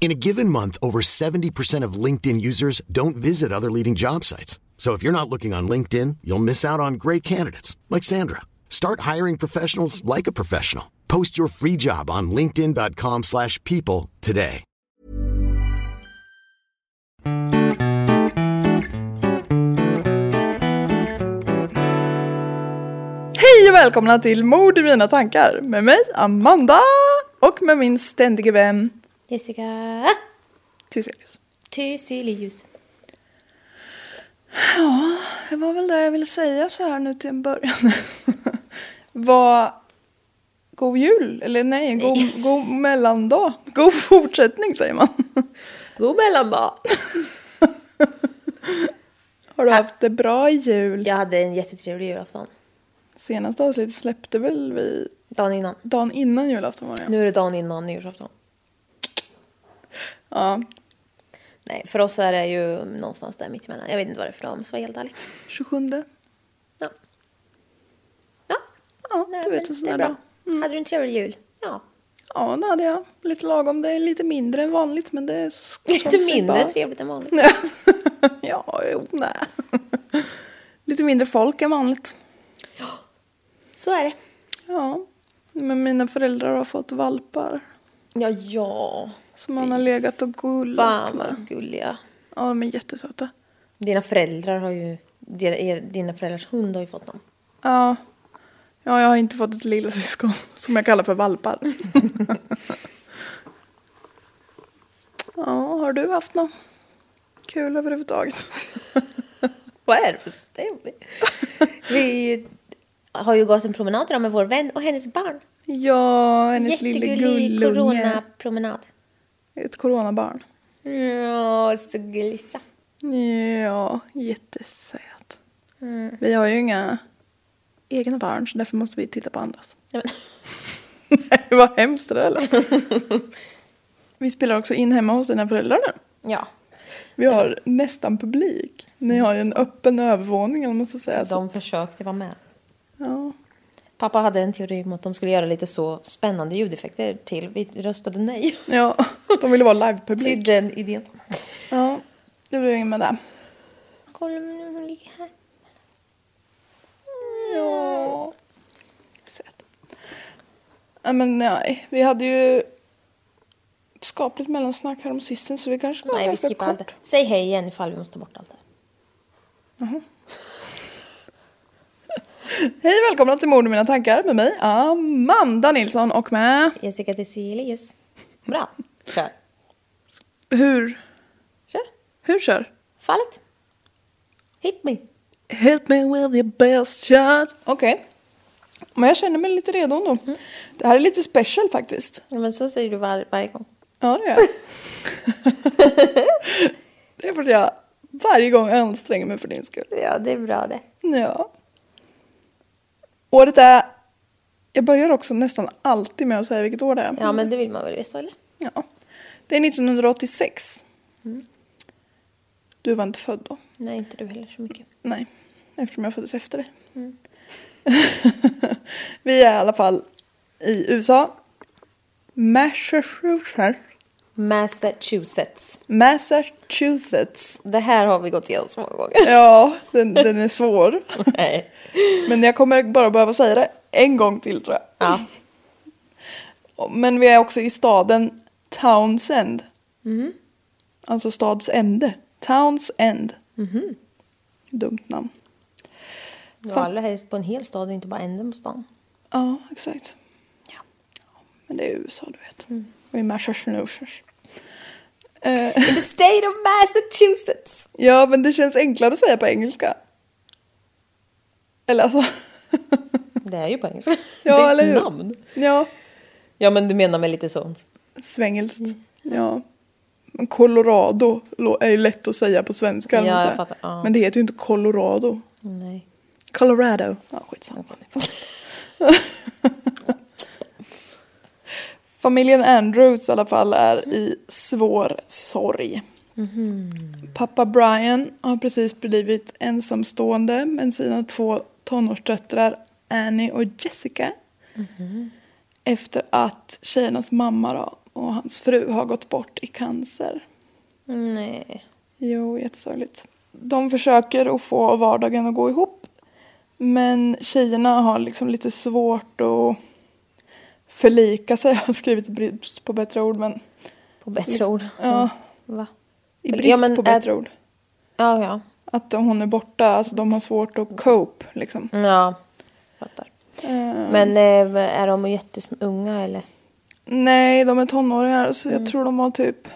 In a given month, over 70% of LinkedIn users don't visit other leading job sites. So if you're not looking on LinkedIn, you'll miss out on great candidates like Sandra. Start hiring professionals like a professional. Post your free job on linkedin.com/people people today. Hej och välkomna till Mord i mina tankar med mig Amanda och med min ständige vän Jessica Thyselius. Thyselius. Det var väl det jag ville säga så här nu till en början. Var god jul, eller nej, god, god mellandag. God fortsättning säger man. God mellandag! Har du haft det bra i jul? Jag hade en jättetrevlig julafton. Senaste avsnittet släppte väl vi Dagen innan. dagen innan julafton var det ja. Nu är det dagen innan nyårsafton. Ja. Nej, för oss är det ju någonstans där mittemellan. Jag vet inte vad det är för jag ska vara helt ärlig. 27. Ja. Ja, Ja, nej, du vet men en sån det där är bra. dag. Hade du en trevlig jul? Ja. Ja, det hade jag. Lite lagom. Det är lite mindre än vanligt men det är Lite mindre bara. trevligt än vanligt. ja, jo, nej. Lite mindre folk än vanligt. Så är det. Ja, men mina föräldrar har fått valpar. Ja, ja. Som man har legat och gullat Fan med. vad gulliga. Ja, de är jättesöta. Dina föräldrar har ju... Dina, er- dina föräldrars hund har ju fått dem. Ja. ja, jag har inte fått ett lilla syskon som jag kallar för valpar. ja, har du haft något kul överhuvudtaget? Vad är det för stämning? Vi har ju gått en promenad idag med vår vän och hennes barn. Ja, hennes lille Jättegullig gullunge. coronapromenad. Ett coronabarn. Ja, så gulliga. Ja, jättesöt. Vi har ju inga egna barn så därför måste vi titta på andras. Ja, Nej, vad hemskt det där. Vi spelar också in hemma hos dina föräldrar nu. Ja, Vi har nästan publik. Ni har ju en öppen övervåning vad man ska säga. Så, de försökte vara med. ja. Pappa hade en teori om att de skulle göra lite så spännande ljudeffekter till. Vi röstade nej ja, de ville vara till livepublik. den idén. Ja, det blev inget med det. Kolla nu, hon ligger här. Ja. Söt. Ja, men nej, vi hade ju skapligt mellansnack här om sisten så vi kanske ska Nej, vi skippar allt. Säg hej igen ifall vi måste ta bort allt det här. Hej välkomna till Mord i mina tankar med mig Amanda Nilsson och med Jessica Thyselius. Bra, kör. hur? Kör. Hur kör? Fallet. Hit me. Help me with your best shot. Okej. Men jag känner mig lite redo ändå. Mm. Det här är lite special faktiskt. Ja, men så säger du var, varje gång. Ja, det är jag. Det är för att jag varje gång anstränger mig för din skull. Ja, det är bra det. Ja. Året är... Jag börjar också nästan alltid med att säga vilket år det är. Ja, men det vill man väl veta, eller? Ja. Det är 1986. Du var inte född då. Nej, inte du heller så mycket. Nej, eftersom jag föddes efter dig. Vi är i alla fall i USA. Massachusetts. Massachusetts. Massachusetts. Det här har vi gått igenom så många gånger. Ja, den, den är svår. Nej. Men jag kommer bara behöva säga det en gång till tror jag. Ja. Men vi är också i staden Townsend. Alltså stadsände. Townsend. Dumt namn. Du har aldrig helst på en hel stad, inte bara änden på stan. Ja, exakt. Ja. Men det är USA du vet. Och i Massachusetts. Eh, In the state of Massachusetts. ja, men det känns enklare att säga på engelska. Eller alltså. Det är ju på engelska. Ja, det är eller ett hur? namn. ja, Ja, men du menar med lite så. svengelskt. Ja. Men Colorado lo- är ju lätt att säga på svenska. Ja, jag fattar. Ja. Men det heter ju inte Colorado. Nej. Colorado. Ja, skitsamma. Familjen Andrews i alla fall är i svår sorg. Pappa Brian har precis blivit ensamstående med sina två tonårsdöttrar Annie och Jessica. Efter att tjejernas mamma då, och hans fru har gått bort i cancer. Nej. Jo, jättesorgligt. De försöker att få vardagen att gå ihop. Men tjejerna har liksom lite svårt att förlika sig. Jag har skrivit brist på bättre ord men På bättre ord. ja, Va? i Ja, brist men på bättre ord. Ja, ja. Att hon är borta, alltså de har svårt att cope liksom. Ja, fattar. Eh, Men eh, är de jätteunga eller? Nej, de är tonåringar så Mm. jag tror de har typ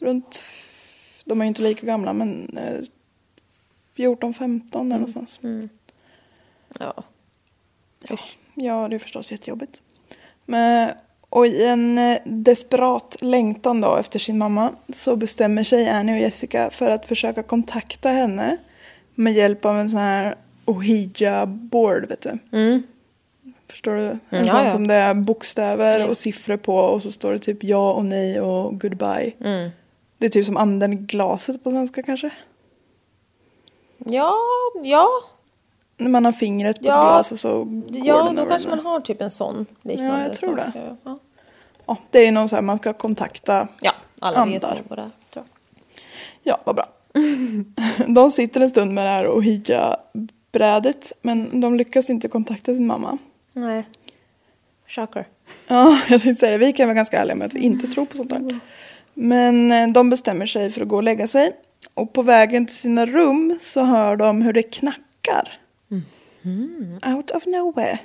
runt, de är ju inte lika gamla men eh, 14-15 Mm. eller någonstans. Ja. Usch. Ja, det är förstås jättejobbigt. Men, och i en eh, desperat längtan då efter sin mamma så bestämmer sig Annie och Jessica för att försöka kontakta henne med hjälp av en sån här Ohija-board, vet du. Mm. Förstår du? En ja, sån ja. som det är bokstäver Ja. och siffror på och så står det typ ja och nej och goodbye. Mm. Det är typ som anden i glaset på svenska kanske. Ja, ja. När man har fingret på Ja. ett glas och så går Ja, då kanske man har typ en sån liknande. Ja, jag tror det. Ja, Ja, det är någon så här man ska kontakta ja alla vet Andar. nog vad det är. tror Ja, vad bra. De sitter en stund med det här Ohija-brädet men de lyckas inte kontakta sin mamma. jag. Nej. Shocker. Ja, jag tänkte säga det. Vi kan vara ganska ärliga med att vi inte tror på sånt där. Men eh, de bestämmer sig för att gå och lägga sig. Och på vägen till sina rum så hör de hur det knackar. Out of nowhere.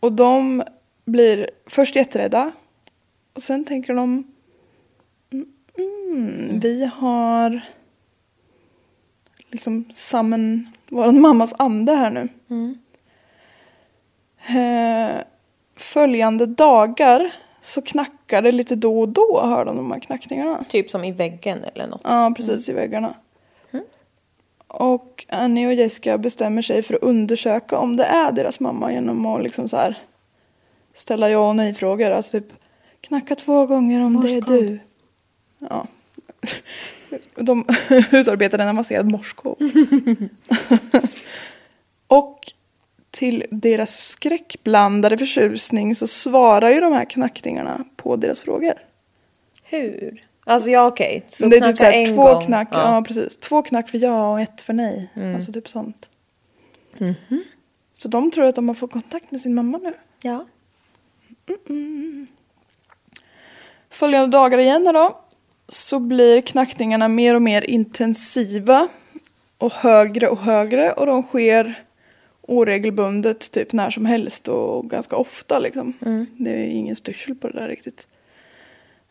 Och de blir först jätterädda. Och sen tänker de mm, mm, vi har liksom samman våran mammas ande här nu. Eh, följande dagar så knackar det lite då och då hör de de här knackningarna. Typ som i väggen eller något. Ja, precis i väggarna. Och Annie och Jessica bestämmer sig för att undersöka om det är deras mamma genom att liksom så här ställa ja och nej-frågor. Alltså typ knacka två gånger om det är du. Ja. De utarbetade en avancerad morskod. och till deras skräckblandade förtjusning så svarar ju de här knackningarna på deras frågor. Hur? Alltså ja okej. Så det är typ såhär en två gång. knack, ja. Ja. Mm. precis. Två knack för ja och ett för nej. Alltså typ sånt. Mhm. Så de tror att de har fått kontakt med sin mamma nu. ja. Följande dagar igen då. Så blir knackningarna mer och mer intensiva. Och högre och högre. Och de sker oregelbundet typ när som helst och ganska ofta liksom. Det är ingen styrsel på det där riktigt.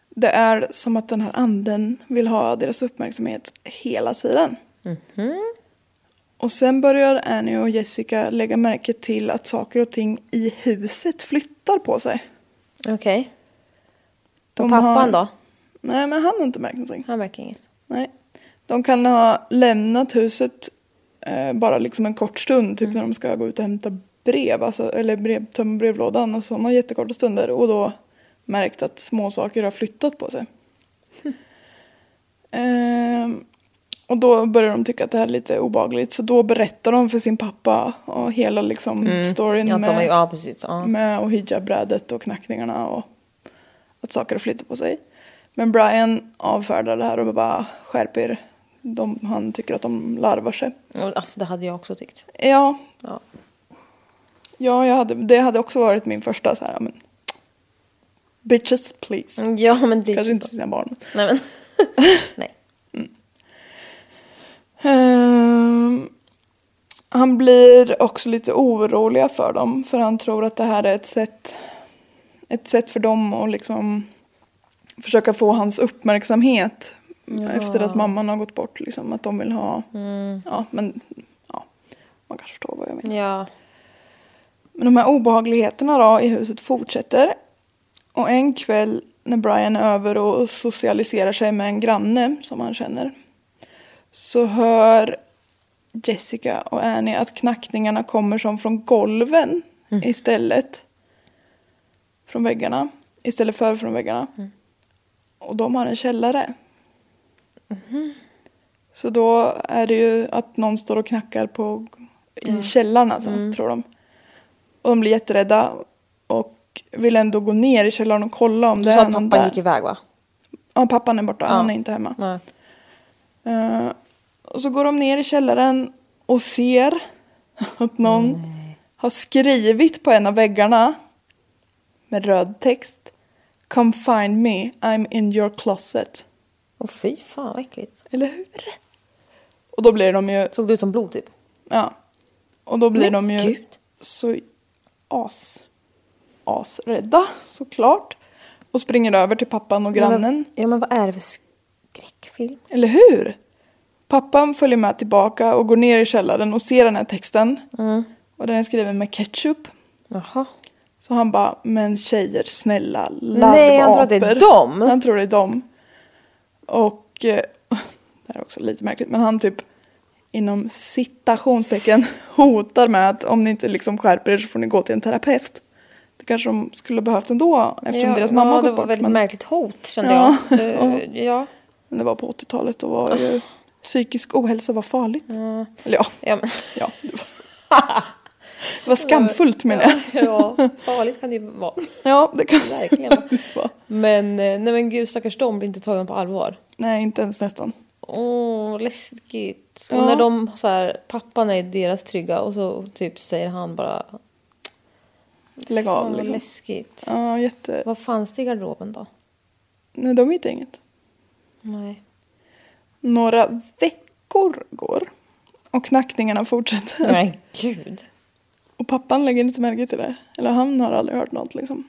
Det är som att den här anden vill ha deras uppmärksamhet hela tiden. Och sen börjar Annie och Jessica lägga märke till att saker och ting i huset flyttar på sig. Okej. De Och pappan har- då? Nej, men han har inte märkt någonting. Han märker inget. Nej. De kan ha lämnat huset eh, bara liksom en kort stund, typ när de ska gå ut och hämta brev, alltså, eller brev, tömma brevlådan, alltså sådana jättekorta stunder. Och då märkt att små saker har flyttat på sig. Ehm, Och då börjar de tycka att det här är lite obagligt. Så då berättar de för sin pappa och hela liksom storyn Ja, de är, med, ja precis. Ja. med och hijabbrädet och knackningarna och att saker flyttar på sig. Men Brian avfärdar det här och bara skärp er. De, han tycker att de larvar sig. Alltså det hade jag också tyckt. Ja, Ja. ja jag hade, det hade också varit min första så här, men, bitches please. Ja men det Kanske inte till sina barn. Nej men. Nej. Ehm, han blir också lite orolig för dem för han tror att det här är ett sätt, ett sätt för dem att liksom försöka få hans uppmärksamhet efter att mamman har gått bort. Liksom, att de vill ha, ja men ja, man kanske förstår vad jag menar. Ja. Men de här obehagligheterna då i huset fortsätter. Och en kväll när Brian är över och socialiserar sig med en granne som han känner. Så hör Jessica och Annie att knackningarna kommer som från golven istället. Från väggarna. Istället för från väggarna. Och de har en källare. Så då är det ju att någon står och knackar på, i källaren alltså, tror de. Och de blir jätterädda och vill ändå gå ner i källaren och kolla om Du det sa är att någon pappan där. gick iväg va? Ja, pappan är borta. Han är inte hemma. Nej. Eh, och så går de ner i källaren och ser att någon har skrivit på en av väggarna med röd text. Come find me, I'm in your closet. Åh fy fan vad äckligt. Eller hur? Och då blir de ju, Såg det ut som blod typ? ja. Och då blir Men de ju gud. så as, asrädda såklart. Och springer över till pappan och grannen. Men, vad- ja men vad är det för skräckfilm? Eller hur? Pappan följer med tillbaka och går ner i källaren och ser den här texten. Och den är skriven med ketchup. Jaha. Så han bara, men tjejer, snälla, larvapor. Nej, han tror att det är dem. Han tror det är dem. Och, eh, det här är också lite märkligt, men han typ inom citationstecken hotar med att om ni inte liksom skärper er så får ni gå till en terapeut. Det kanske de skulle behövt ändå eftersom deras mamma ja, gått det var bort. väldigt Men, märkligt hot kände Ja. jag. Det, ja. Det var på 80-talet och var ju psykisk ohälsa var farligt. Eller ja, Ja, men, ja. Det var, det var skamfullt menar jag. ja, farligt kan det ju vara. Ja, det kan Verkligen. faktiskt vara. Men, eh, nej men gud stackars de blir inte tagna på allvar. Nej, inte ens nästan. Åh, läskigt. Ja. Och när de så här, pappan är deras trygga och så typ säger han bara Lägg av liksom. läskigt. Ja, jätte... Vad fanns det i garderoben då? Nej, de hittade inget. Nej. Några veckor går. Och knackningarna fortsätter. Men gud. Och pappan lägger inte märke till det. Eller han har aldrig hört något liksom.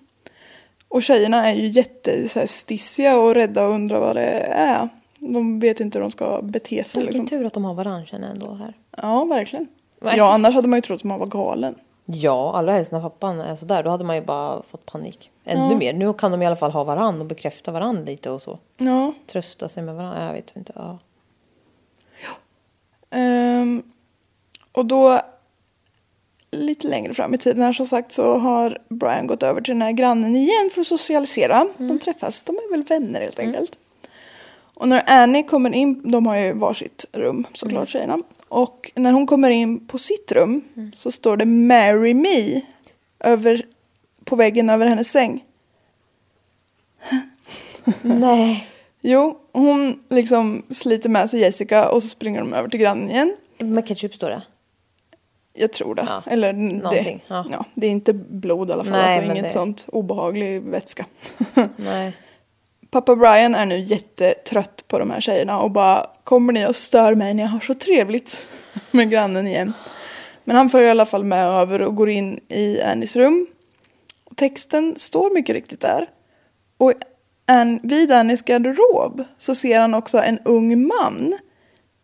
Och tjejerna är ju jätte så här, stissiga och rädda och undrar vad det är. De vet inte hur de ska bete sig Vilken liksom. tur att de har varandra känner jag ändå här. Ja, verkligen. Nej. Ja, annars hade man ju trott att man var galen. Ja, allra helst när pappan är sådär. Då hade man ju bara fått panik. Ännu mer. Nu kan de i alla fall ha varandra och bekräfta varandra lite och så. Ja. Trösta sig med varandra. Jag vet inte. Ja. Ehm, och då lite längre fram i tiden här som sagt så har Brian gått över till den här grannen igen för att socialisera. De träffas, de är väl vänner helt enkelt. Och när Annie kommer in, de har ju varsitt rum såklart tjejerna. Och när hon kommer in på sitt rum så står det Marry Me över, på väggen över hennes säng. Nej. Jo, hon liksom sliter med sig Jessica och så springer de över till grannen igen. Med ketchup står det. Jag tror det. Ja, Eller det, någonting, ja. ja. det är inte blod i alla fall. Nej, alltså inget det- sånt obehaglig vätska. Nej. Pappa Brian är nu jättetrött på de här tjejerna och bara kommer ni och stör mig när jag har så trevligt med grannen igen. Men han följer i alla fall med över och går in i Annies rum. Texten står mycket riktigt där. Och Ann, vid Annies garderob så ser han också en ung man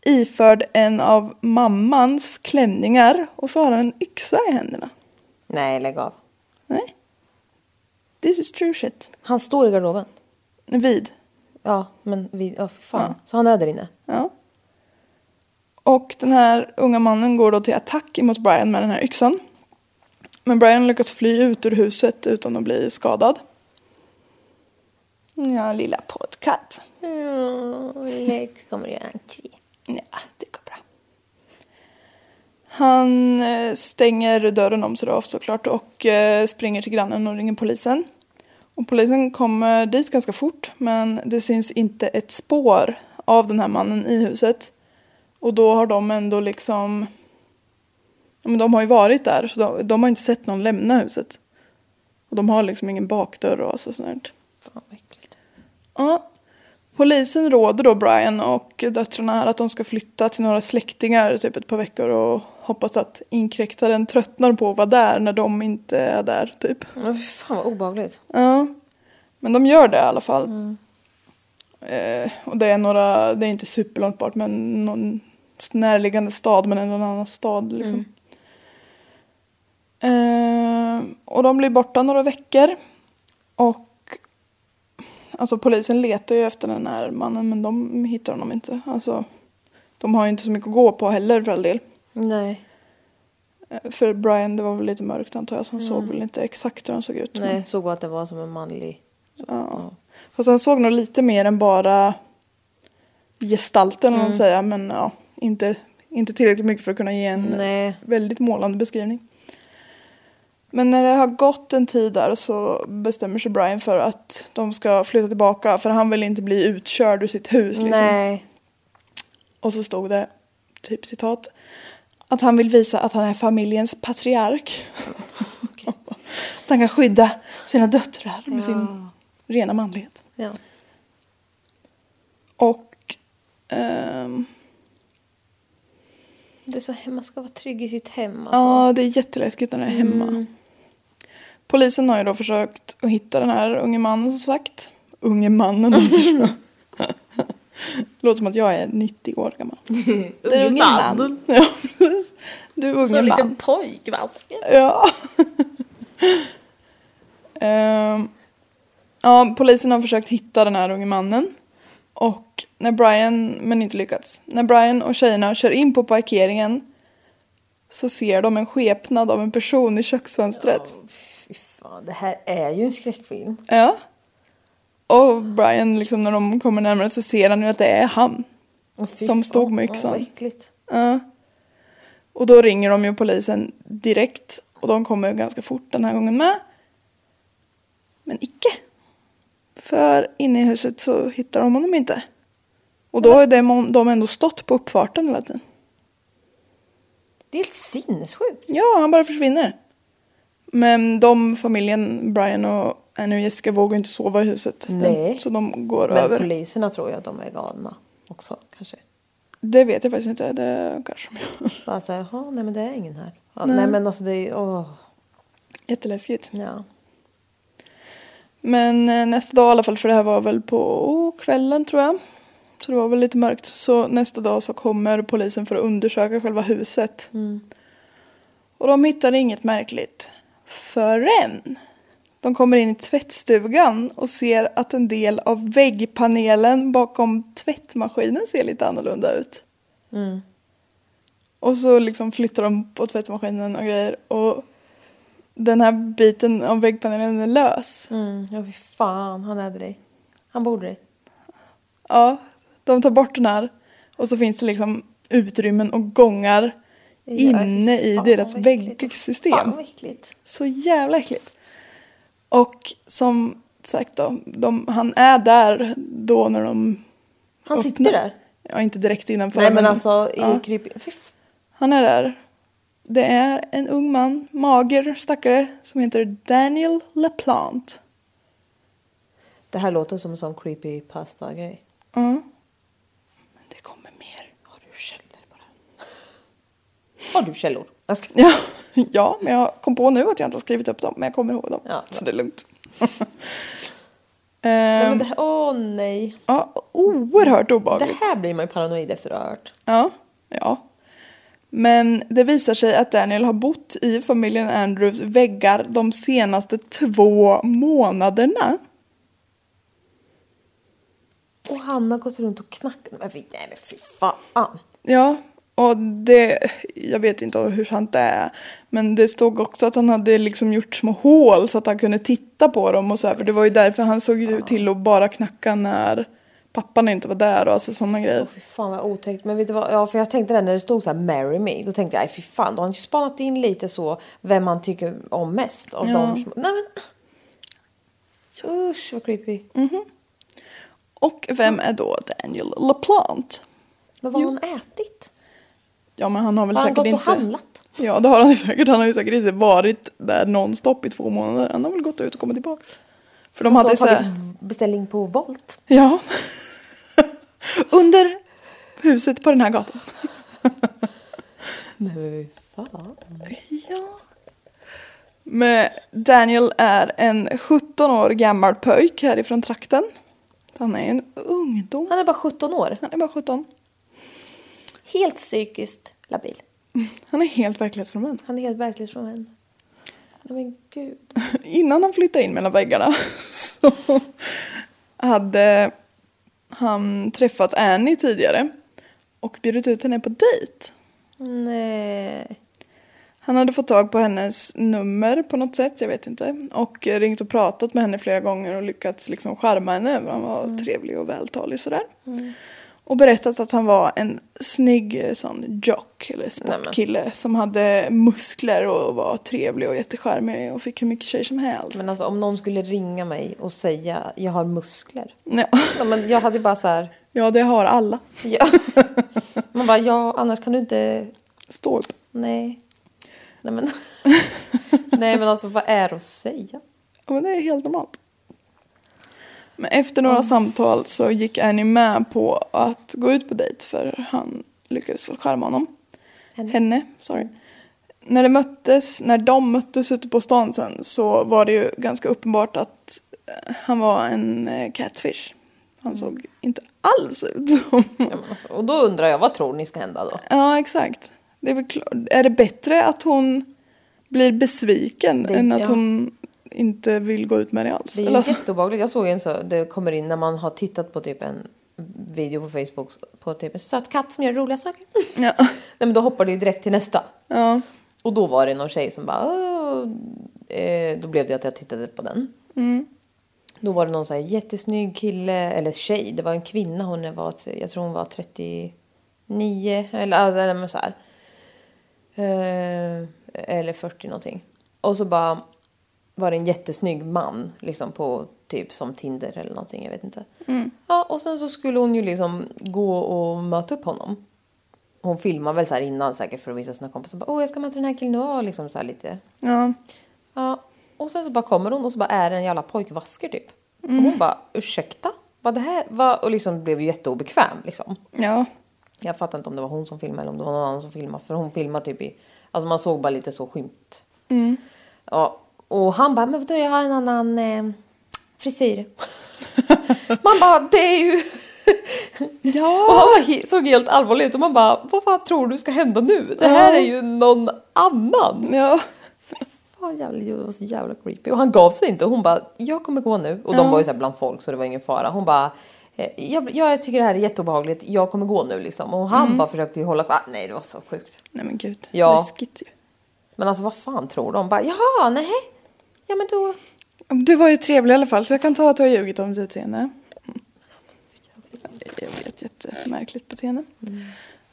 iförd en av mammans klänningar och så har han en yxa i händerna. Nej, lägg av. Nej. This is true shit. Han står i garderoben. Vid. Ja, men vi, ja, för fan. Så han är där inne. Ja. Och den här unga mannen går då till attack mot Brian med den här yxan. Men Brian lyckas fly ut ur huset utan att bli skadad. Ja, lilla pottkatt. Mm, kommer det entré. Ja, det går bra. Han eh, stänger dörren om sig då såklart och eh, springer till grannen och ringer polisen. Och polisen kommer dit ganska fort men det syns inte ett spår av den här mannen i huset. Och då har de ändå liksom... Ja, men de har ju varit där så de, de har inte sett någon lämna huset. Och de har liksom ingen bakdörr och så sånt. Fan vad äckligt. Ja. Polisen råder då Brian och döttrarna här att de ska flytta till några släktingar typ ett par veckor och hoppas att inkräktaren tröttnar på att vara där när de inte är där typ. Ja, fan vad obehagligt. Ja. Men de gör det i alla fall. Eh, och det är några, det är inte superlångt bort men någon närliggande stad men en annan stad liksom. Eh, och de blir borta några veckor. Och alltså polisen letar ju efter den här mannen men de hittar honom inte. Alltså, de har ju inte så mycket att gå på heller för all del. Nej. Eh, För Brian det var väl lite mörkt antar jag så han såg väl inte exakt hur han såg ut. men- Nej, såg bara att det var som en manlig. Ja. Fast han såg nog lite mer än bara gestalten mm. säga men ja, inte, inte tillräckligt mycket för att kunna ge en Nej. väldigt målande beskrivning. Men när det har gått en tid där så bestämmer sig Brian för att de ska flytta tillbaka för han vill inte bli utkörd ur sitt hus. Liksom. Nej. Och så stod det, typ citat, att han vill visa att han är familjens patriark. att han kan skydda sina döttrar med sin rena manlighet. Ja. Och ehm, Det är så man ska vara trygg i sitt hem alltså. ja, det är jätteläskigt när det är hemma. Polisen har ju då försökt att hitta den här unge mannen som sagt. Unge mannen låter som att jag är 90 år gammal. Unge man. Ja, precis. Du är Så unge en liten man. pojkvaske. Ja. Ehm, ja, polisen har försökt hitta den här unge mannen. Och när Brian, men inte lyckats. När Brian och tjejerna kör in på parkeringen så ser de en skepnad av en person i köksfönstret. Fy fan, det här är ju en skräckfilm. Ja. Och Brian, liksom när de kommer närmare så ser han ju att det är han. Fy Som stod med yxan. äckligt. Ja. Och då ringer de ju polisen direkt. Och de kommer ganska fort den här gången med. Men icke. För inne i huset så hittar de honom inte. Och då har de, de ändå stått på uppfarten hela tiden. Det är helt sinnessjukt. Ja, han bara försvinner. Men de, familjen, Brian och Annie och Jessica vågar inte sova i huset. Nej. Så de går Men över. poliserna tror jag att de är galna också kanske. Det vet jag faktiskt inte. Det kanske de gör. Bara såhär, jaha, nej men det är ingen här. Ja, nej. men alltså det är, åh, Jätteläskigt. ja. Men eh, nästa dag i alla fall, för det här var väl på kvällen tror jag. Så det var väl lite mörkt. Så nästa dag så kommer polisen för att undersöka själva huset. Och de hittar inget märkligt. Förrän de kommer in i tvättstugan och ser att en del av väggpanelen bakom tvättmaskinen ser lite annorlunda ut. Och så liksom flyttar de på tvättmaskinen och grejer. Och den här biten av väggpanelen är lös. Mm, ja fy fan, han äter dig. Han borde dig. Ja, de tar bort den här och så finns det liksom utrymmen och gångar inne i deras väggsystem. Så jävla äckligt. Och som sagt då, de, han är där då när de Han öppnar. sitter där. Ja, inte direkt innanför. Nej men alltså i ja, kryp... Han är där. Det är en ung man, mager stackare, som heter Daniel LaPlante. Det här låter som en sån creepy pasta grej. Ja. Men det kommer mer. Har du källor på det här? Har du källor? Ja, ja, men jag kom på nu att jag inte har skrivit upp dem, men jag kommer ihåg dem. Ja, så det är lugnt. Nej, Ehm, men det här... Åh nej. ja, oerhört Det obehagligt. här blir man ju paranoid efter att ha hört. Ja, ja. Men det visar sig att Daniel har bott i familjen Andrews väggar de senaste två månaderna. Och han har gått runt och knackat. Men nej men fy fan. Ja, och det, jag vet inte hur sant det är. Men det stod också att han hade liksom gjort små hål så att han kunde titta på dem och så här. För det var ju därför han såg ju till att bara knacka när pappan inte var där och alltså sådana grejer. Åh, fy fan vad otäckt. Men vet du vad? Ja, för jag tänkte det när det stod så här marry me. Då tänkte jag, fy fan. Då har han ju spanat in lite så vem man tycker om mest av Ja. dem. som- Nej men. Usch vad creepy. Och vem är då Daniel LaPlante? Men vad har Jo. han ätit? Ja men han har väl Har han säkert gått och inte... handlat? Ja det har han säkert. Han har ju säkert inte varit där nonstop i två månader. Han har väl gått ut och kommit tillbaka. För de Måste hade ha så tagit beställning på Volt. Ja. Under huset på den här gatan. Nej fan. Ja. Men Daniel är en 17 år gammal pojk härifrån trakten. Han är en ungdom. Han är bara 17 år. Han är bara 17. Helt psykiskt labil. Han är helt verklighetsfrånvänd. Han är helt verklighetsfrånvänd. Men gud. Innan han flyttade in mellan väggarna så hade han träffat Annie tidigare och bjudit ut henne på dejt. Nej. Han hade fått tag på hennes nummer på något sätt, jag vet inte. Och ringt och pratat med henne flera gånger och lyckats liksom charma henne. Han var trevlig och vältalig sådär. Och berättat att han var en snygg eh, sån jock eller sportkille som hade muskler och var trevlig och jättecharmig och fick hur mycket tjejer som helst. Men alltså om någon skulle ringa mig och säga jag har muskler. ja. Ja, men jag hade bara så här. ja, det har alla. Ja. Man bara ja annars kan du inte. Står upp. Nej. Nej men. Nej men alltså vad är det att säga? Ja, men det är helt normalt. Men efter några samtal så gick Annie med på att gå ut på dejt för han lyckades väl charma honom. Henne. Henne, sorry. När, det möttes, när de möttes ute på stan sen så var det ju ganska uppenbart att eh, han var en eh, catfish. Han såg inte alls ut som... Ja, alltså, och då undrar jag vad tror ni ska hända då? Ja, exakt. Det är, väl klart. är det bättre att hon blir besviken Det- än att ja. hon inte vill gå ut med det alls? Det är Eller- ju jätteobehagligt. Jag såg en så, det kommer in när man har tittat på typ en video på Facebook på typ en söt katt som gör roliga saker. Ja. Nej men då hoppar det ju direkt till nästa. ja. Och då var det någon tjej som bara. Eh, Då blev det att jag tittade på den. Då var det någon så här jättesnygg kille, eller tjej, det var en kvinna, hon var, jag tror hon var 39 eller, alltså, eller så här. Eh, eller 40 någonting. Och så bara var det en jättesnygg man liksom på typ som Tinder eller någonting, jag vet inte. Ja, och sen så skulle hon ju liksom gå och möta upp honom. Hon filmar väl så här innan säkert för att visa sina kompisar. Bara, Åh, jag ska möta den här killen och liksom så här lite. ja. Ja, och sen så bara kommer hon och så bara är det en jävla pojkvasker typ. Och hon bara, ursäkta? Vad det här? Vad? Och liksom blev ju jätteobekväm liksom. Ja. Jag fattar inte om det var hon som filmade eller om det var någon annan som filmade. För hon filmade typ i, alltså man såg bara lite så skymt. Ja, och han bara, men vadå jag har en annan eh, frisyr. man bara, det är ju... Och Ja. han var he- såg helt allvarlig ut och man bara, vad fan tror du ska hända nu? Det här Ja. är ju någon annan. Ja. Fan jävla, det var så jävla creepy. Och han gav sig inte. Och hon bara, jag kommer gå nu. Och de var ju så bland folk så det var ingen fara. Hon bara, eh, jag, jag tycker det här är jätteobehagligt. Jag kommer gå nu liksom. Och han bara försökte ju hålla kvar. Ah, nej det var så sjukt. Nej men gud. Ja. Läskigt ju. Men alltså vad fan tror de? Bara, jaha, nej. Ja men då. Du var ju trevlig i alla fall så jag kan ta att du har ljugit om ditt utseende. Jag vet, jättemärkligt beteende.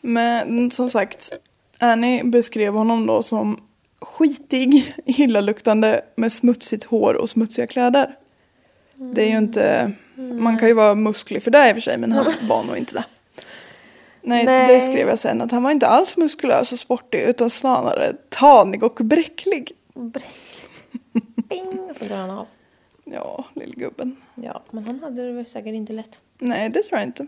Men som sagt, Annie beskrev honom då som skitig, illaluktande med smutsigt hår och smutsiga kläder. Det är ju inte, man kan ju vara musklig för det i och för sig men han var nog inte det. Nej, Nej. det skrev jag sen att han var inte alls muskulös och sportig utan snarare tanig och bräcklig. Bing, och så går han av. Ja, lillgubben. Ja, men han hade det säkert inte lätt. Nej, det tror jag inte.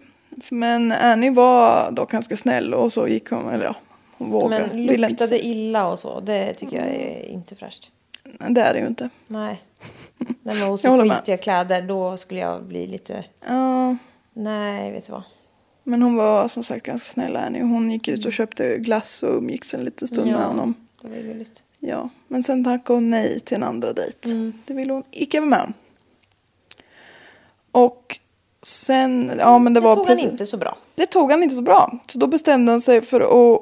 Men Annie var dock ganska snäll och så gick hon, eller ja, hon vågade. Men inte luktade illa och så, det tycker jag är inte fräscht. Det är det ju inte. Nej. Har Jag håller så skitiga kläder, då skulle jag bli lite... Ja, Nej, vet du vad? men hon var som sagt ganska snäll Annie. Hon gick ut och köpte glass och umgicks en liten stund med honom. det var gulligt. Ja, men sen tackade hon nej till en andra dejt. Mm. Det ville hon icke vara med om. Och sen, ja men det, Det var tog precis. han inte så bra. Det tog han inte så bra. Så då bestämde han sig för att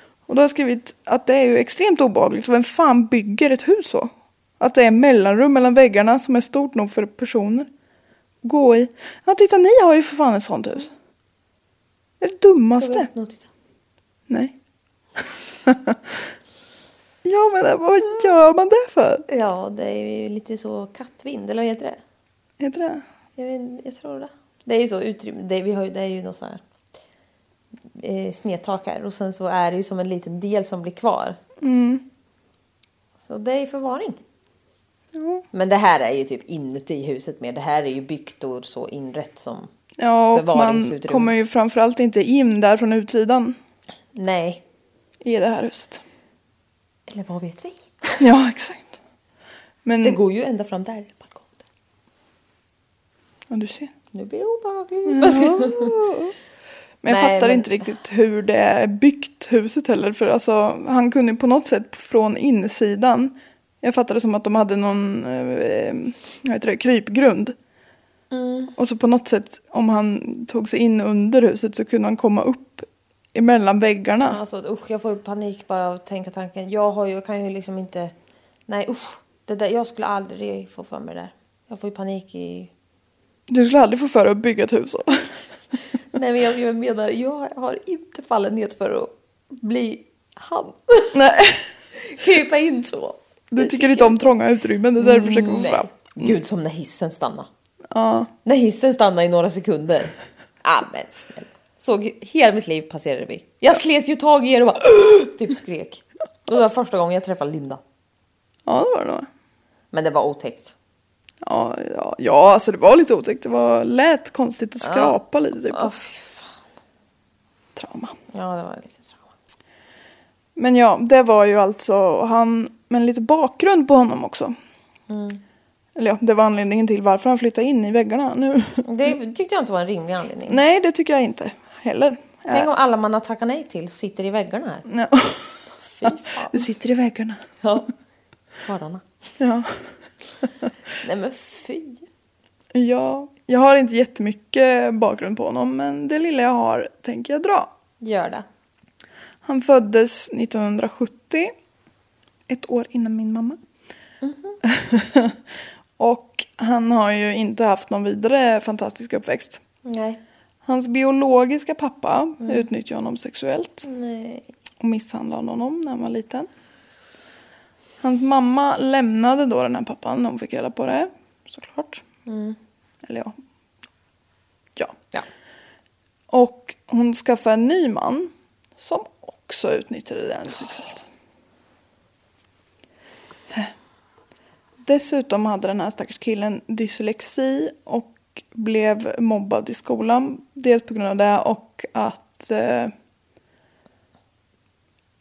Och då har jag skrivit att det är ju extremt obehagligt. Vem fan bygger ett hus så? Att det är mellanrum mellan väggarna som är stort nog för personer. Gå i. Ja, titta ni har ju för fan ett sånt hus. Det är det dummaste. Nej. ja, men vad gör man det för? Ja, det är ju lite så kattvind, eller vad heter det? Heter det? Jag, vet, jag tror det. Det är ju så utrymme. Det, vi har, det är ju något så här eh, här och sen så är det ju som en liten del som blir kvar. Mm. Så det är förvaring. Ja. Men det här är ju typ inuti huset mer. Det här är ju byggt och så inrätt som... Ja, och man kommer ju framförallt inte in där från utsidan Nej. i det här huset. Eller vad vet vi? Ja, exakt. Men, Det går ju ända fram där. balkongen. ja, du ser. Nu blir det obehagligt. Men jag Nej, fattar men- inte riktigt hur det är byggt huset heller. För alltså, han kunde på något sätt från insidan. Jag fattade som att de hade någon eh, heter det, krypgrund. Mm. Och så på något sätt om han tog sig in under huset så kunde han komma upp emellan väggarna. Alltså usch, jag får ju panik bara av att tänka tanken. Jag har ju, kan ju liksom inte... Nej usch. Det där, jag skulle aldrig få för mig det där. Jag får ju panik i... Du skulle aldrig få för dig att bygga ett hus. Nej men jag, menar, jag har inte fallit ned för att bli han. Nej, Krypa in så. du Det tycker inte om trånga utrymmen. Det är det du försöker få Nej. fram. Gud, som när hissen stannar. Ja. När hissen stannar i några sekunder. Ah, men snälla. Såg hela mitt liv passerade vi. Jag slet ju tag i er och bara typ skrek. Och det var första gången jag träffade Linda. ja, det var det nog. Men det var otäckt. Ja, ja, ja, alltså det var lite otäckt. Det var lät konstigt att skrapa lite typ. Åh fy fan. Trauma. Ja, det var lite trauma. Men ja, det var ju alltså han, men lite bakgrund på honom också. Eller ja, det var anledningen till varför han flyttade in i väggarna nu. Det tyckte jag inte var en rimlig anledning. Nej, det tycker jag inte heller. Tänk om alla man har tackat nej till sitter i väggarna här. Ja. Fy fan. Det sitter i väggarna. Ja. Karlarna. Ja. Nej men fy. ja, jag har inte jättemycket bakgrund på honom, men det lilla jag har tänker jag dra. Gör det. Han föddes 1970, ett år innan min mamma. och han har ju inte haft någon vidare fantastisk uppväxt. Nej. Hans biologiska pappa utnyttjade honom sexuellt Nej. och misshandlade honom när han var liten. Hans mamma lämnade då den här pappan när hon fick reda på det, såklart. Eller ja. Ja. Ja. Och hon skaffade en ny man som också utnyttjade den sexuellt. Dessutom hade den här stackars killen dyslexi och blev mobbad i skolan. Dels på grund av det och att eh,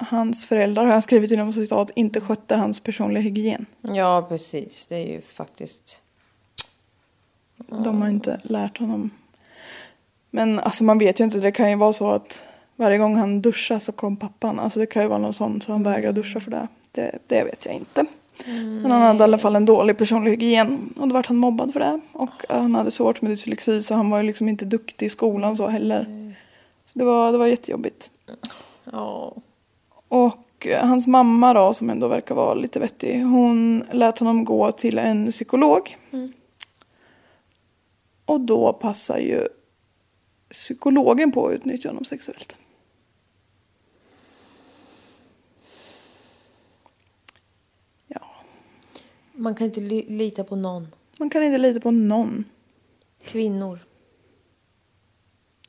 hans föräldrar, har jag skrivit inom citat, inte skötte hans personliga hygien. Ja precis. Det är ju faktiskt. De har inte lärt honom. Men alltså man vet ju inte, det kan ju vara så att varje gång han duschar så kom pappan. Alltså det kan ju vara någon sån så han vägrar duscha för det. Det, det vet jag inte. Men han hade i alla fall en dålig personlig hygien och då vart han mobbad för det. Och han hade svårt med dyslexi så han var ju liksom inte duktig i skolan så heller. Så det var, det var jättejobbigt. Ja. Och eh, hans mamma då, som ändå verkar vara lite vettig, hon lät honom gå till en psykolog. Och då passar ju psykologen på att utnyttja honom sexuellt. Ja, Man kan inte li- lita på någon. man kan inte lita på någon. Kvinnor.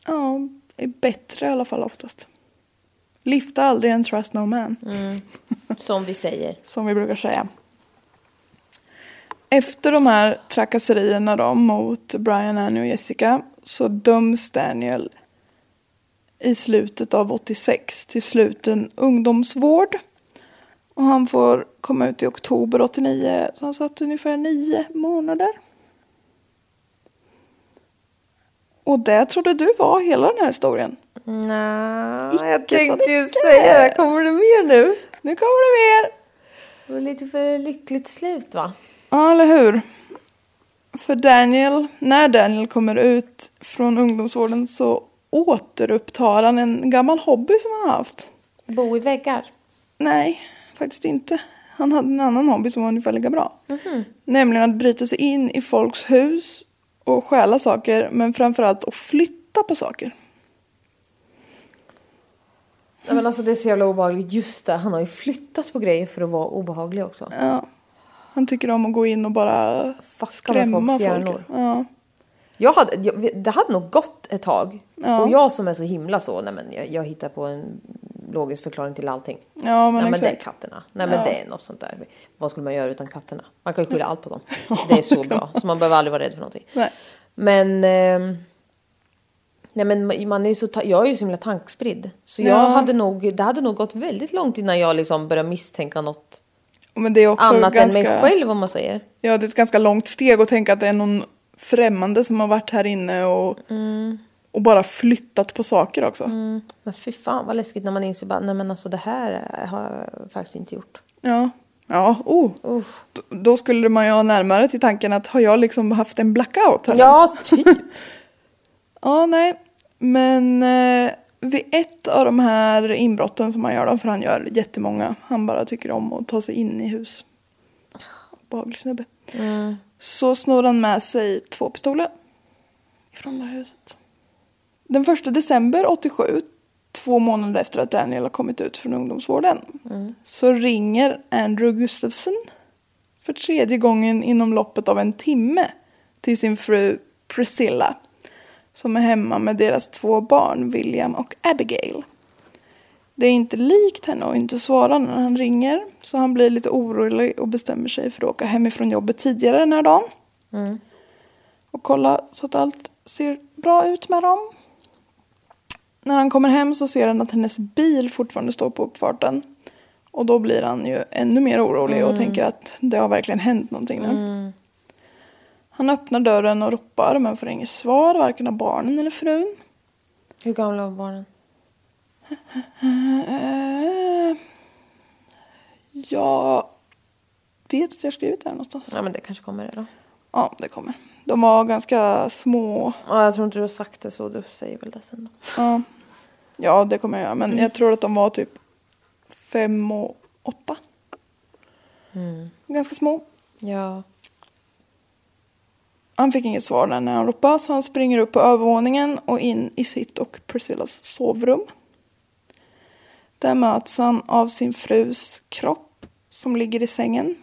Ja, är bättre i alla fall oftast. Lifta aldrig en trust no man. Som vi säger. som vi brukar säga. Efter de här trakasserierna då mot Brian, Annie och Jessica så döms Daniel i slutet av 86 till sluten ungdomsvård. Och han får komma ut i oktober 89 så han satt ungefär nio månader. Och det trodde du var hela den här historien. Nej, jag tänkte ju säga det. Kommer det mer nu? Nu kommer det mer! Det var lite för lyckligt slut va? Ja, eller hur? För Daniel, när Daniel kommer ut från ungdomsvården så återupptar han en gammal hobby som han har haft. Bo i väggar. Nej, faktiskt inte. Han hade en annan hobby som var ungefär lika bra. Nämligen att bryta sig in i folks hus och stjäla saker, men framförallt att flytta på saker. Nej, men alltså det är så jävla obehagligt. Just det, han har ju flyttat på grejer för att vara obehaglig också. Ja. Han tycker om att gå in och bara Fucka skrämma folks folk. hjärnor. Ja. Jag hade, jag, det hade nog gått ett tag. Ja. Och jag som är så himla så, nej men jag, jag hittar på en logisk förklaring till allting. Ja, men nej men det är exakt. katterna. Nej men Ja. det är något sånt där. Vad skulle man göra utan katterna? Man kan ju skylla allt på dem. Det är så bra. Så man behöver aldrig vara rädd för någonting. Nej. Men... ehm, nej men man är så, jag är ju så himla tankspridd. Så jag Ja. hade nog, det hade nog gått väldigt långt innan jag liksom började misstänka något Men det är också annat ganska... än mig själv om man säger. Ja, det är ett ganska långt steg att tänka att det är någon främmande som har varit här inne och, Mm. och bara flyttat på saker också. Men fy fan vad läskigt när man inser bara, nej men alltså det här har jag faktiskt inte gjort. Ja, ja, oh. Då skulle man ju ha närmare till tanken att har jag liksom haft en blackout här? Ja, typ. Ja, nej. Men eh, vid ett av de här inbrotten som han gör då, för han gör jättemånga, han bara tycker om att ta sig in i hus. Behaglig snubbe. Så snor han med sig två pistoler ifrån det här huset. Den första december 87, två månader efter att Daniel har kommit ut från ungdomsvården, så ringer Andrew Gustafsson för tredje gången inom loppet av en timme till sin fru Priscilla som är hemma med deras två barn, William och Abigail. Det är inte likt henne att inte svara när han ringer så han blir lite orolig och bestämmer sig för att åka hemifrån jobbet tidigare den här dagen. Och kolla så att allt ser bra ut med dem. När han kommer hem så ser han att hennes bil fortfarande står på uppfarten. Och då blir han ju ännu mer orolig och tänker att det har verkligen hänt någonting nu. Han öppnar dörren och ropar men får inget svar, varken av barnen eller frun. Hur gamla var barnen? Eh, jag vet att jag har skrivit det här någonstans. Ja men det kanske kommer det då. Ja, det kommer. De var ganska små. Ja, jag tror inte du har sagt det så, du säger väl det sen då. Ja, ja det kommer jag göra. Men jag tror att de var typ fem och åtta. Ganska små. Ja. Han fick inget svar där när han ropade så han springer upp på övervåningen och in i sitt och Priscillas sovrum. Där möts han av sin frus kropp som ligger i sängen.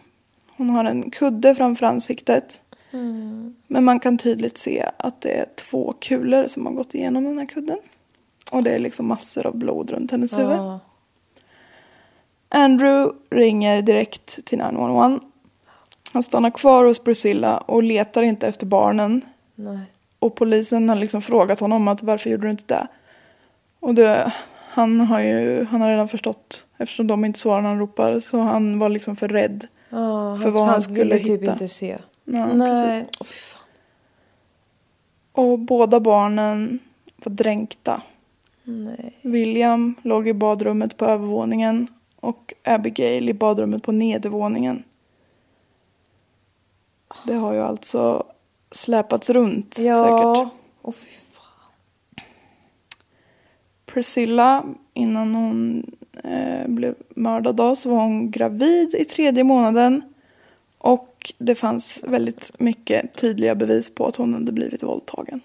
Hon har en kudde framför ansiktet. Men man kan tydligt se att det är två kulor som har gått igenom den här kudden. Och det är liksom massor av blod runt hennes huvud. Ja. Andrew ringer direkt till 911. Han stannar kvar hos Priscilla och letar inte efter barnen. Nej. Och polisen har liksom frågat honom att varför gjorde du inte det? Och det, han har ju han har redan förstått eftersom de inte svarar när han ropar så han var liksom för rädd. Ja, För vad han skulle ville typ hitta. inte se. Ja, Nej. precis. Fy fan. Och båda barnen var dränkta. Nej. William låg i badrummet på övervåningen och Abigail i badrummet på nedervåningen. Det har ju alltså släpats runt Ja. säkert. Åh fy fan. Priscilla, innan hon eh, blev mördad då, så var hon gravid i tredje månaden. Och det fanns väldigt mycket tydliga bevis på att hon hade blivit våldtagen.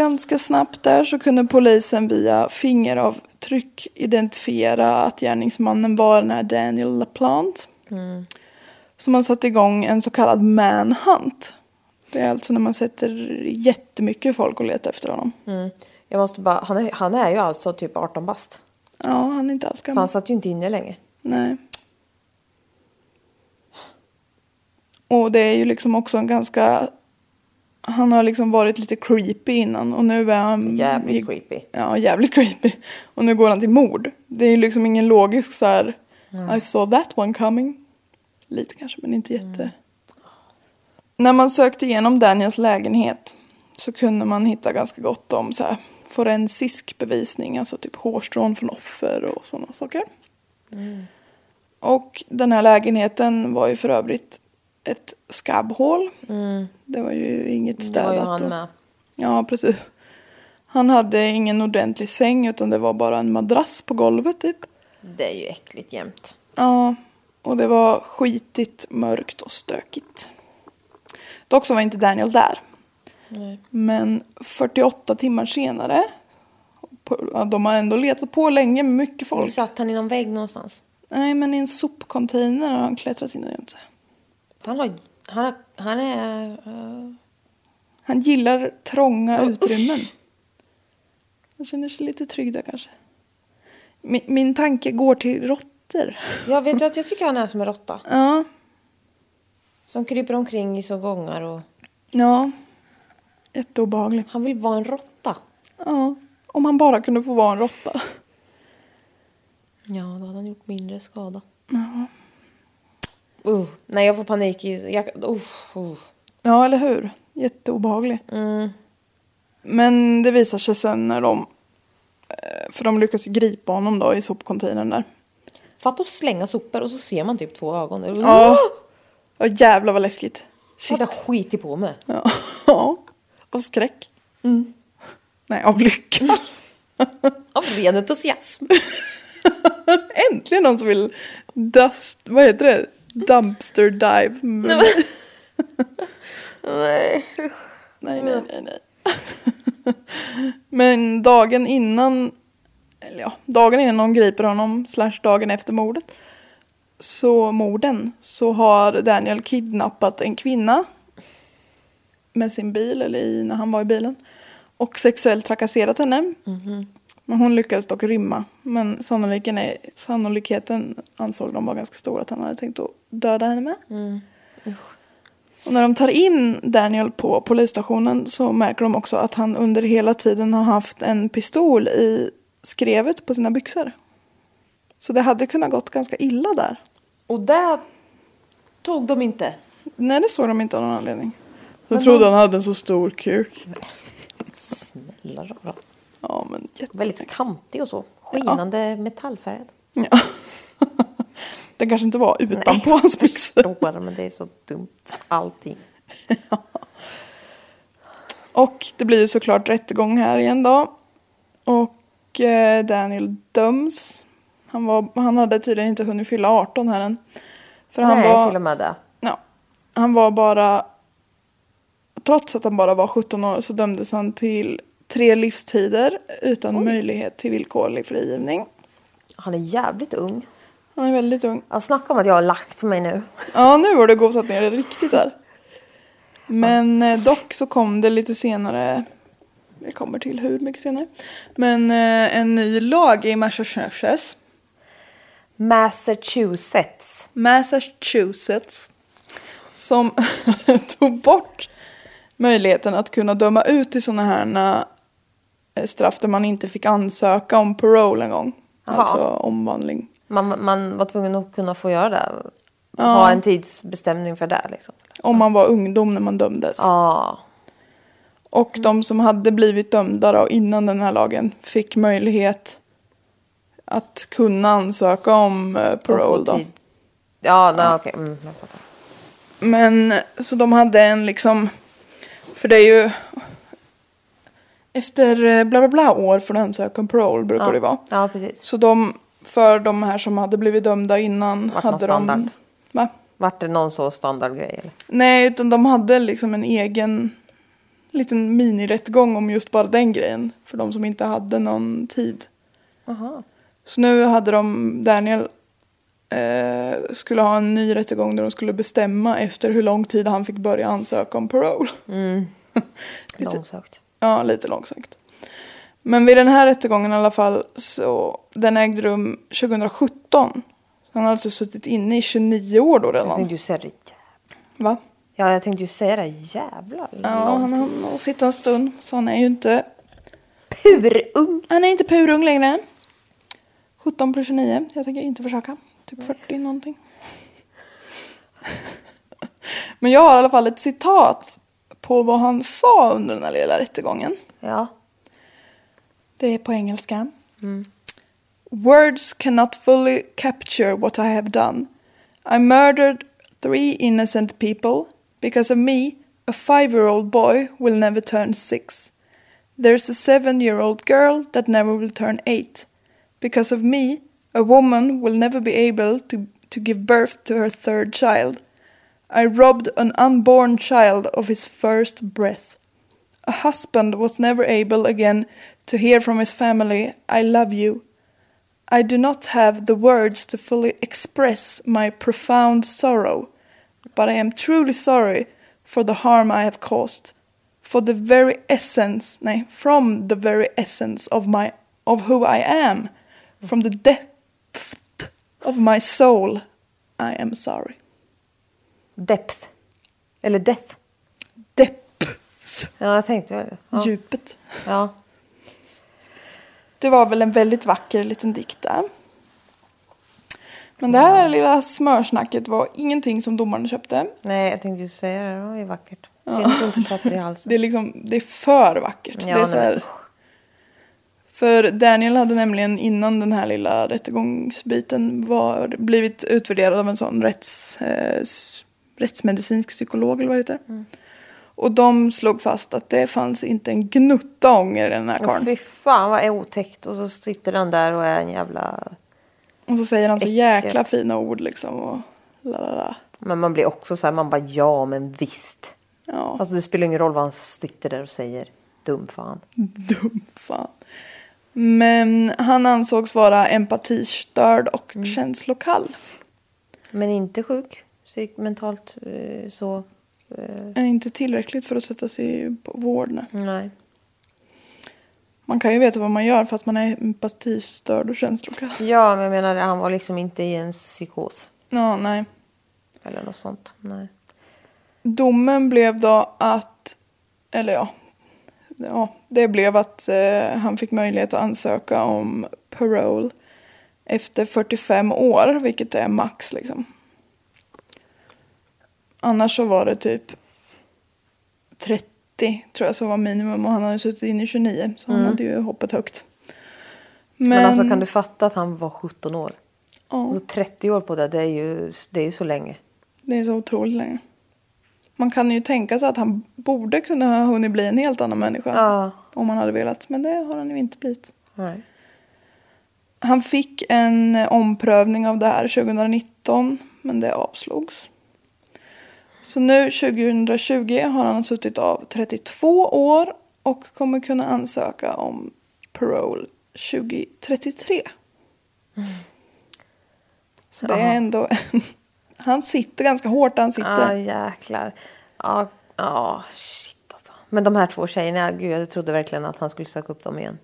ganska snabbt där så kunde polisen via fingeravtryck identifiera att gärningsmannen var den här Daniel LaPlante. Så man satte igång en så kallad manhunt. Det är alltså när man sätter jättemycket folk och letar efter honom. Jag måste bara, han är, han är ju alltså typ 18 bast. Ja, han är inte alls För han gammal. satt ju inte inne länge. Nej. Och det är ju liksom också en ganska... Han har liksom varit lite creepy innan och nu är han... Jävligt creepy. Ja, jävligt creepy. Och nu går han till mord. Det är ju liksom ingen logisk så här... I saw that one coming. Lite kanske, men inte jätte. När man sökte igenom Daniels lägenhet så kunde man hitta ganska gott om så här forensisk bevisning, alltså typ hårstrån från offer och sådana saker. Och den här lägenheten var ju för övrigt ett skabbhål. Det var ju inget Det städat. var ju han och- med. Ja, precis. Han hade ingen ordentlig säng utan det var bara en madrass på golvet typ. Det är ju äckligt jämt. Ja, och det var skitigt, mörkt och stökigt. Dock så var inte Daniel där. Men 48 timmar senare, på- de har ändå letat på länge med mycket folk. Satt han i någon vägg någonstans? Nej, men i en sopcontainer har han klättrat in och gömt sig. Han, har, han, har, han är... eh, Han gillar trånga utrymmen. Han känner sig lite trygg där kanske. Min, min tanke går till råttor. jag vet att jag tycker han är som en råtta. Ja, Som kryper omkring i så gångar och... ja. Jätteobehaglig. Han vill vara en råtta. Ja, om han bara kunde få vara en råtta. Ja, då hade han gjort mindre skada. Uh, nej, jag får panik i... Jag, uh, uh. Ja, eller hur? Jätteobehaglig. Men det visar sig sen när de... eh, För de lyckas gripa honom då i sopcontainern där. Fatta att slänga sopor och så ser man typ två ögon. Ja. Ja, jävlar vad läskigt. Shit. Jag skiter på mig. Ja. ja. Av skräck. Nej, av lycka. Av ren entusiasm. Äntligen någon som vill dust... Vad heter det? Dumpster dive. Nej. nej, nej, nej. nej. Men dagen innan... Eller ja, dagen innan de griper honom, slash dagen efter mordet. Så morden, så har Daniel kidnappat en kvinna. Med sin bil, eller i, när han var i bilen. Och sexuellt trakasserat henne. Men hon lyckades dock rymma. Men sannolikheten, är, sannolikheten ansåg de var ganska stor att han hade tänkt att döda henne med. Och när de tar in Daniel på polisstationen så märker de också att han under hela tiden har haft en pistol i skrevet på sina byxor. Så det hade kunnat gått ganska illa där. Och det tog de inte. Nej, det såg de inte av någon anledning. De trodde han hade en så stor kuk. Snälla rara. Ja, men jätte... Väldigt kantig och så. Skinande metallfärgad. Ja. Den kanske inte var utanpå hans byxor. Förstår, men det är så dumt. Allting. Och det blir såklart rättegång här igen då. Och Daniel döms. Han, var, han hade tydligen inte hunnit fylla 18 här än. För han Nej, var, till och med det. Ja, han var bara... Trots att han bara var 17 år så dömdes han till tre livstider utan möjlighet till villkorlig frigivning. Han är jävligt ung. Han är väldigt ung. Jag snackar om att jag har lagt mig nu. Ja, nu har det gosat ner det riktigt där. Men eh, dock så kom det lite senare, jag kommer till hur mycket senare, men eh, en ny lag i Massachusetts, Massachusetts. Massachusetts som tog bort möjligheten att kunna döma ut till sådana här eh, straff där man inte fick ansöka om parole en gång. Jaha. Alltså omvandling. Man, man var tvungen att kunna få göra det. Ha en tidsbestämning för det liksom. Om man var ungdom när man dömdes. Ja. Och de som hade blivit dömda då, innan den här lagen fick möjlighet att kunna ansöka om eh, parole då. Ja, nej, okej. Mm, jag fattar. Men så de hade en liksom, för det är ju efter eh, bla bla bla år för att ansöka om parole brukar det vara. Ja, precis. Så de, för de här som hade blivit dömda innan Vart hade de... Va? Vart det någon så standardgrej eller? Nej, utan de hade liksom en egen liten minirättegång om just bara den grejen. För de som inte hade någon tid. Aha. Så nu hade de, Daniel eh, skulle ha en ny rättegång där de skulle bestämma efter hur lång tid han fick börja ansöka om parole. Lite- Långsökt. Ja, lite långsökt. Men vid den här rättegången i alla fall så den ägde rum 2017. Han har alltså suttit inne i 29 år då Jag redan. tänkte ju säga det. Va? Ja, jag tänkte ju säga det. Jävlar. Ja, han har sitta en stund. Så han är ju inte, Purung. han är inte purung längre. 17 plus 29. Jag tänker inte försöka. Typ 40 någonting. Men jag har i alla fall ett citat på vad han sa under den här lilla rättegången. Ja. Det är på engelska. Words cannot fully capture what I have done. I murdered three innocent people. Because of me, a five-year-old boy will never turn six. There's a seven-year-old girl that never will turn eight. Because of me, a woman will never be able to, to give birth to her third child. I robbed an unborn child of his first breath. A husband was never able again to hear from his family, I love you. I do not have the words to fully express my profound sorrow, but I am truly sorry for the harm I have caused. For the very essence, nay, from the very essence of my of who I am, from the depth of my soul, I am sorry. Depth. Eller death. Depth, Ja, jag tänkte. Ja. djupet. ja. Det var väl en väldigt vacker liten dikt där. Men det här lilla smörsnacket var ingenting som domaren köpte. Nej, jag tänkte ju säga det. Det var ju vackert. Synd att du inte satte det i halsen. Det är liksom, det är för vackert. Ja, det är nej, så här, för Daniel hade nämligen innan den här lilla rättegångsbiten var, blivit utvärderad av en sån rätts, eh, rättsmedicinsk psykolog eller vad det heter. Mm. Och de slog fast att det fanns inte en gnutta ånger i den här karln. fy fan vad otäckt. Och så sitter den där och är en jävla... Och så säger han så jäkla fina ord liksom. Och la, la, la. Men man blir också så här, man bara ja men visst. Ja, Alltså det spelar ingen roll vad han sitter där och säger. Dum fan. dum fan. Men han ansågs vara empatistörd och Mm. känslokall. Men inte sjuk. Psyk, mentalt eh, så. eh, inte tillräckligt för att sätta sig på vård. nej. Man kan ju veta vad man gör fast man är empatistörd och känslokall. Ja men jag menar han var liksom inte i en psykos. Ja, nej. Eller något sånt. Nej. Domen blev då att, eller ja, ja det blev att eh, han fick möjlighet att ansöka om parole efter 45 år, vilket är max liksom. Annars så var det typ 30 tror jag som var minimum och han hade suttit in i 29 så han hade ju hoppat högt. Men, Men, alltså kan du fatta att han var 17 år? ja, Alltså 30 år på det, det är ju, det är ju så länge. det är så otroligt länge. Man kan ju tänka sig att han borde kunna ha hunnit bli en helt annan människa. Ja. Om han hade velat, men det har han ju inte blivit. Nej. Han fick en omprövning av det här 2019, men det avslogs. Så nu 2020 har han suttit av 32 år och kommer kunna ansöka om parole 2033. Så det är ändå... han sitter ganska hårt han Ja, sitter. jäklar. Ja, ja, shit alltså. Men de här två tjejerna, gud jag trodde verkligen att han skulle söka upp dem igen.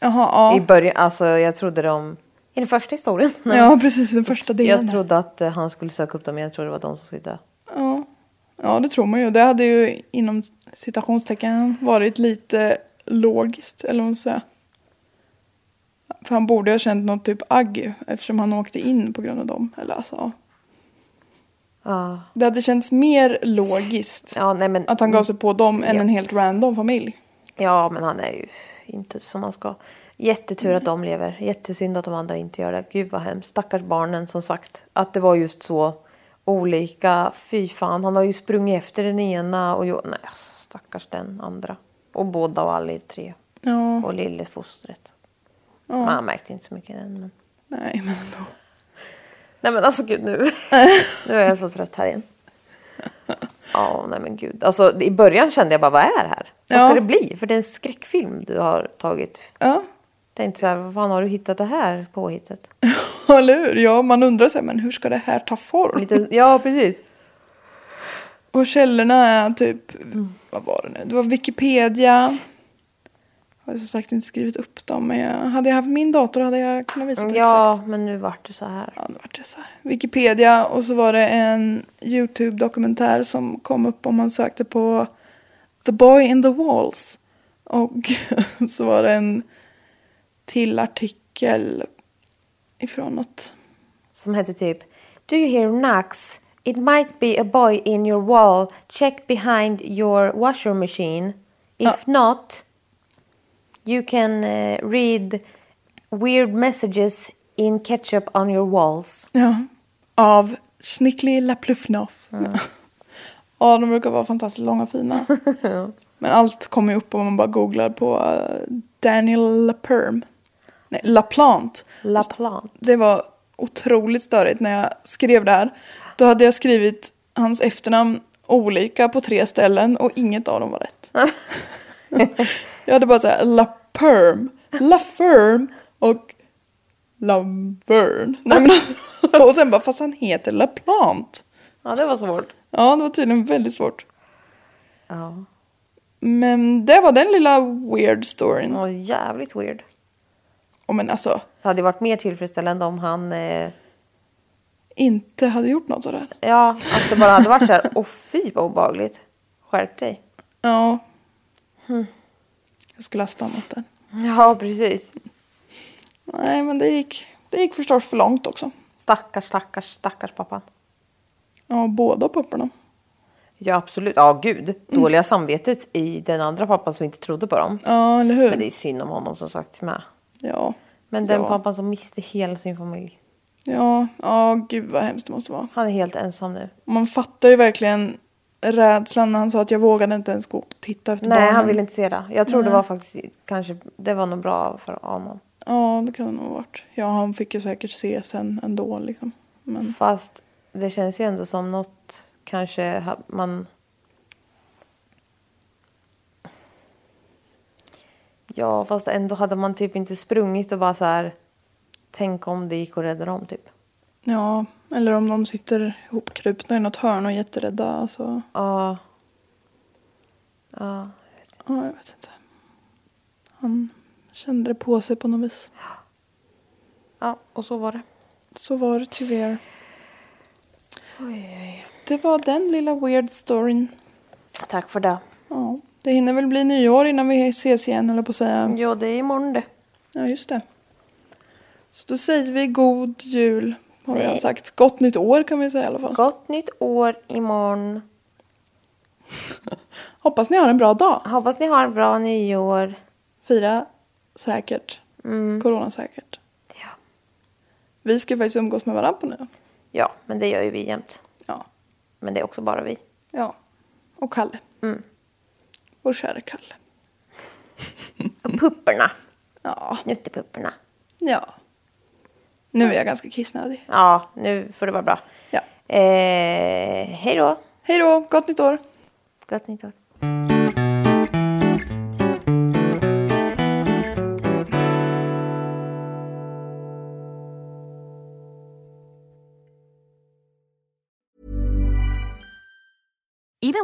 Jaha, I ja. början, alltså jag trodde de... I den första historien? Ja, precis. Den första delen. Jag trodde att eh, han skulle söka upp dem. Jag trodde det var de som skulle dö. Ja. ja, det tror man ju. Det hade ju inom citationstecken varit lite logiskt, eller vad man säga. För han borde ha känt något typ agg eftersom han åkte in på grund av dem. Eller alltså, ja. Det hade känts mer logiskt ja nej men... att han gav sig på dem än Ja. en helt random familj. Ja, men han är ju inte som man ska. Jättetur att de lever. Jättesynd att de andra inte gör det. Gud vad hemskt. Stackars barnen som sagt. Att det var just så olika. Fy fan, han har ju sprungit efter den ena och. Nej, alltså, stackars den andra. Och båda och alla tre. Ja, Och lillefostret. Men han märkte inte så mycket än. Men... nej men ändå. Nej men alltså gud nu. nu är jag så trött här igen. Ja, nej men gud. Alltså i början kände jag bara, vad är det här? Vad Ja. ska det bli? För det är en skräckfilm du har tagit. Ja, Tänkte så här, vad fan har du hittat det här påhittet? eller hur? Ja, man undrar sig, men hur ska det här ta form? Lite, ja, precis. Och källorna är typ, vad var det nu? Det var Wikipedia. Jag har som sagt inte skrivit upp dem, men jag, hade jag haft min dator hade jag kunnat visa det Ja, exakt. men nu vart det så här. Ja, nu vart det så här. Wikipedia och så var det en YouTube-dokumentär som kom upp om man sökte på The Boy in the Walls. Och så var det en till artikel ifrån något. Som hette typ Do you hear knocks? It might be a boy in your wall. Check behind your washer machine. If not, you can eh, read weird messages in ketchup on your walls. Ja, av Schnickli Lapluffnoff. ja, de brukar vara fantastiskt långa och fina. Men allt kommer upp om man bara googlar på eh, Daniel LaPerm. Nej, LaPlante. La Plante. Det var otroligt störigt när jag skrev det här. Då hade jag skrivit hans efternamn olika på tre ställen och inget av dem var rätt. jag hade bara såhär LaPerm, LaFerm och Laverne. Nej, men alltså, och sen bara, fast han heter LaPlante. Ja, det var svårt. Ja, det var tydligen väldigt svårt. Ja. Men det var den lilla weird storyn. Var jävligt weird. Och men alltså, Det hade varit mer tillfredsställande om han... Eh, inte hade gjort något av det. här. ja, att det bara hade varit så här. Åh fy vad obehagligt. Skärp dig. Ja. Jag skulle ha stannat där. Ja, precis. Nej, men det gick, det gick förstås för långt också. Stackars, stackars, stackars pappan. Ja, båda papporna. Ja, absolut. Ja, gud. Dåliga samvetet i den andra pappan som inte trodde på dem. Ja, eller hur? Men det är synd om honom som sagt med. Ja. Men den Ja. pappan som miste hela sin familj. Ja, ja, gud vad hemskt det måste vara. Han är helt ensam nu. Man fattar ju verkligen rädslan när han sa att jag vågade inte ens gå och titta efter Nej, barnen. han ville inte se det. Jag tror det Nej. var faktiskt kanske, det var nog bra för honom. Ja, det kan det nog ha varit. Ja, han fick ju säkert se sen ändå liksom. Men Fast det känns ju ändå som något kanske man... Ja, fast ändå hade man typ inte sprungit och bara så här... Tänk om det gick att rädda dem typ. ja, eller om de sitter ihopkrupna i något hörn och är jätterädda. Alltså, Ja. Ja. ja, jag vet inte. Han kände det på sig på något vis. Ja, och så var det. Så var det tyvärr. Det var den lilla weird storyn. Tack för det. Ja, det hinner väl bli nyår innan vi ses igen, eller på att säga. Ja, det är imorgon det. Ja, just det. Så då säger vi god jul, har vi Nej. sagt. Gott nytt år kan vi säga i alla fall. Gott nytt år imorgon. Hoppas ni har en bra dag. Hoppas ni har en bra nyår. Fira säkert. Coronasäkert. Ja. Vi ska faktiskt umgås med varandra på nu. Ja, men det gör ju vi jämt. Ja. Men det är också bara vi. Ja. Och Kalle. Mm. Vår kära Kalle. Och pupporna. Ja. Nuttepupporna. Ja. Nu är jag ganska kissnödig. Ja, nu får det vara bra. Ja. Eh, hej då. Hej då, gott nytt år. Gott nytt år.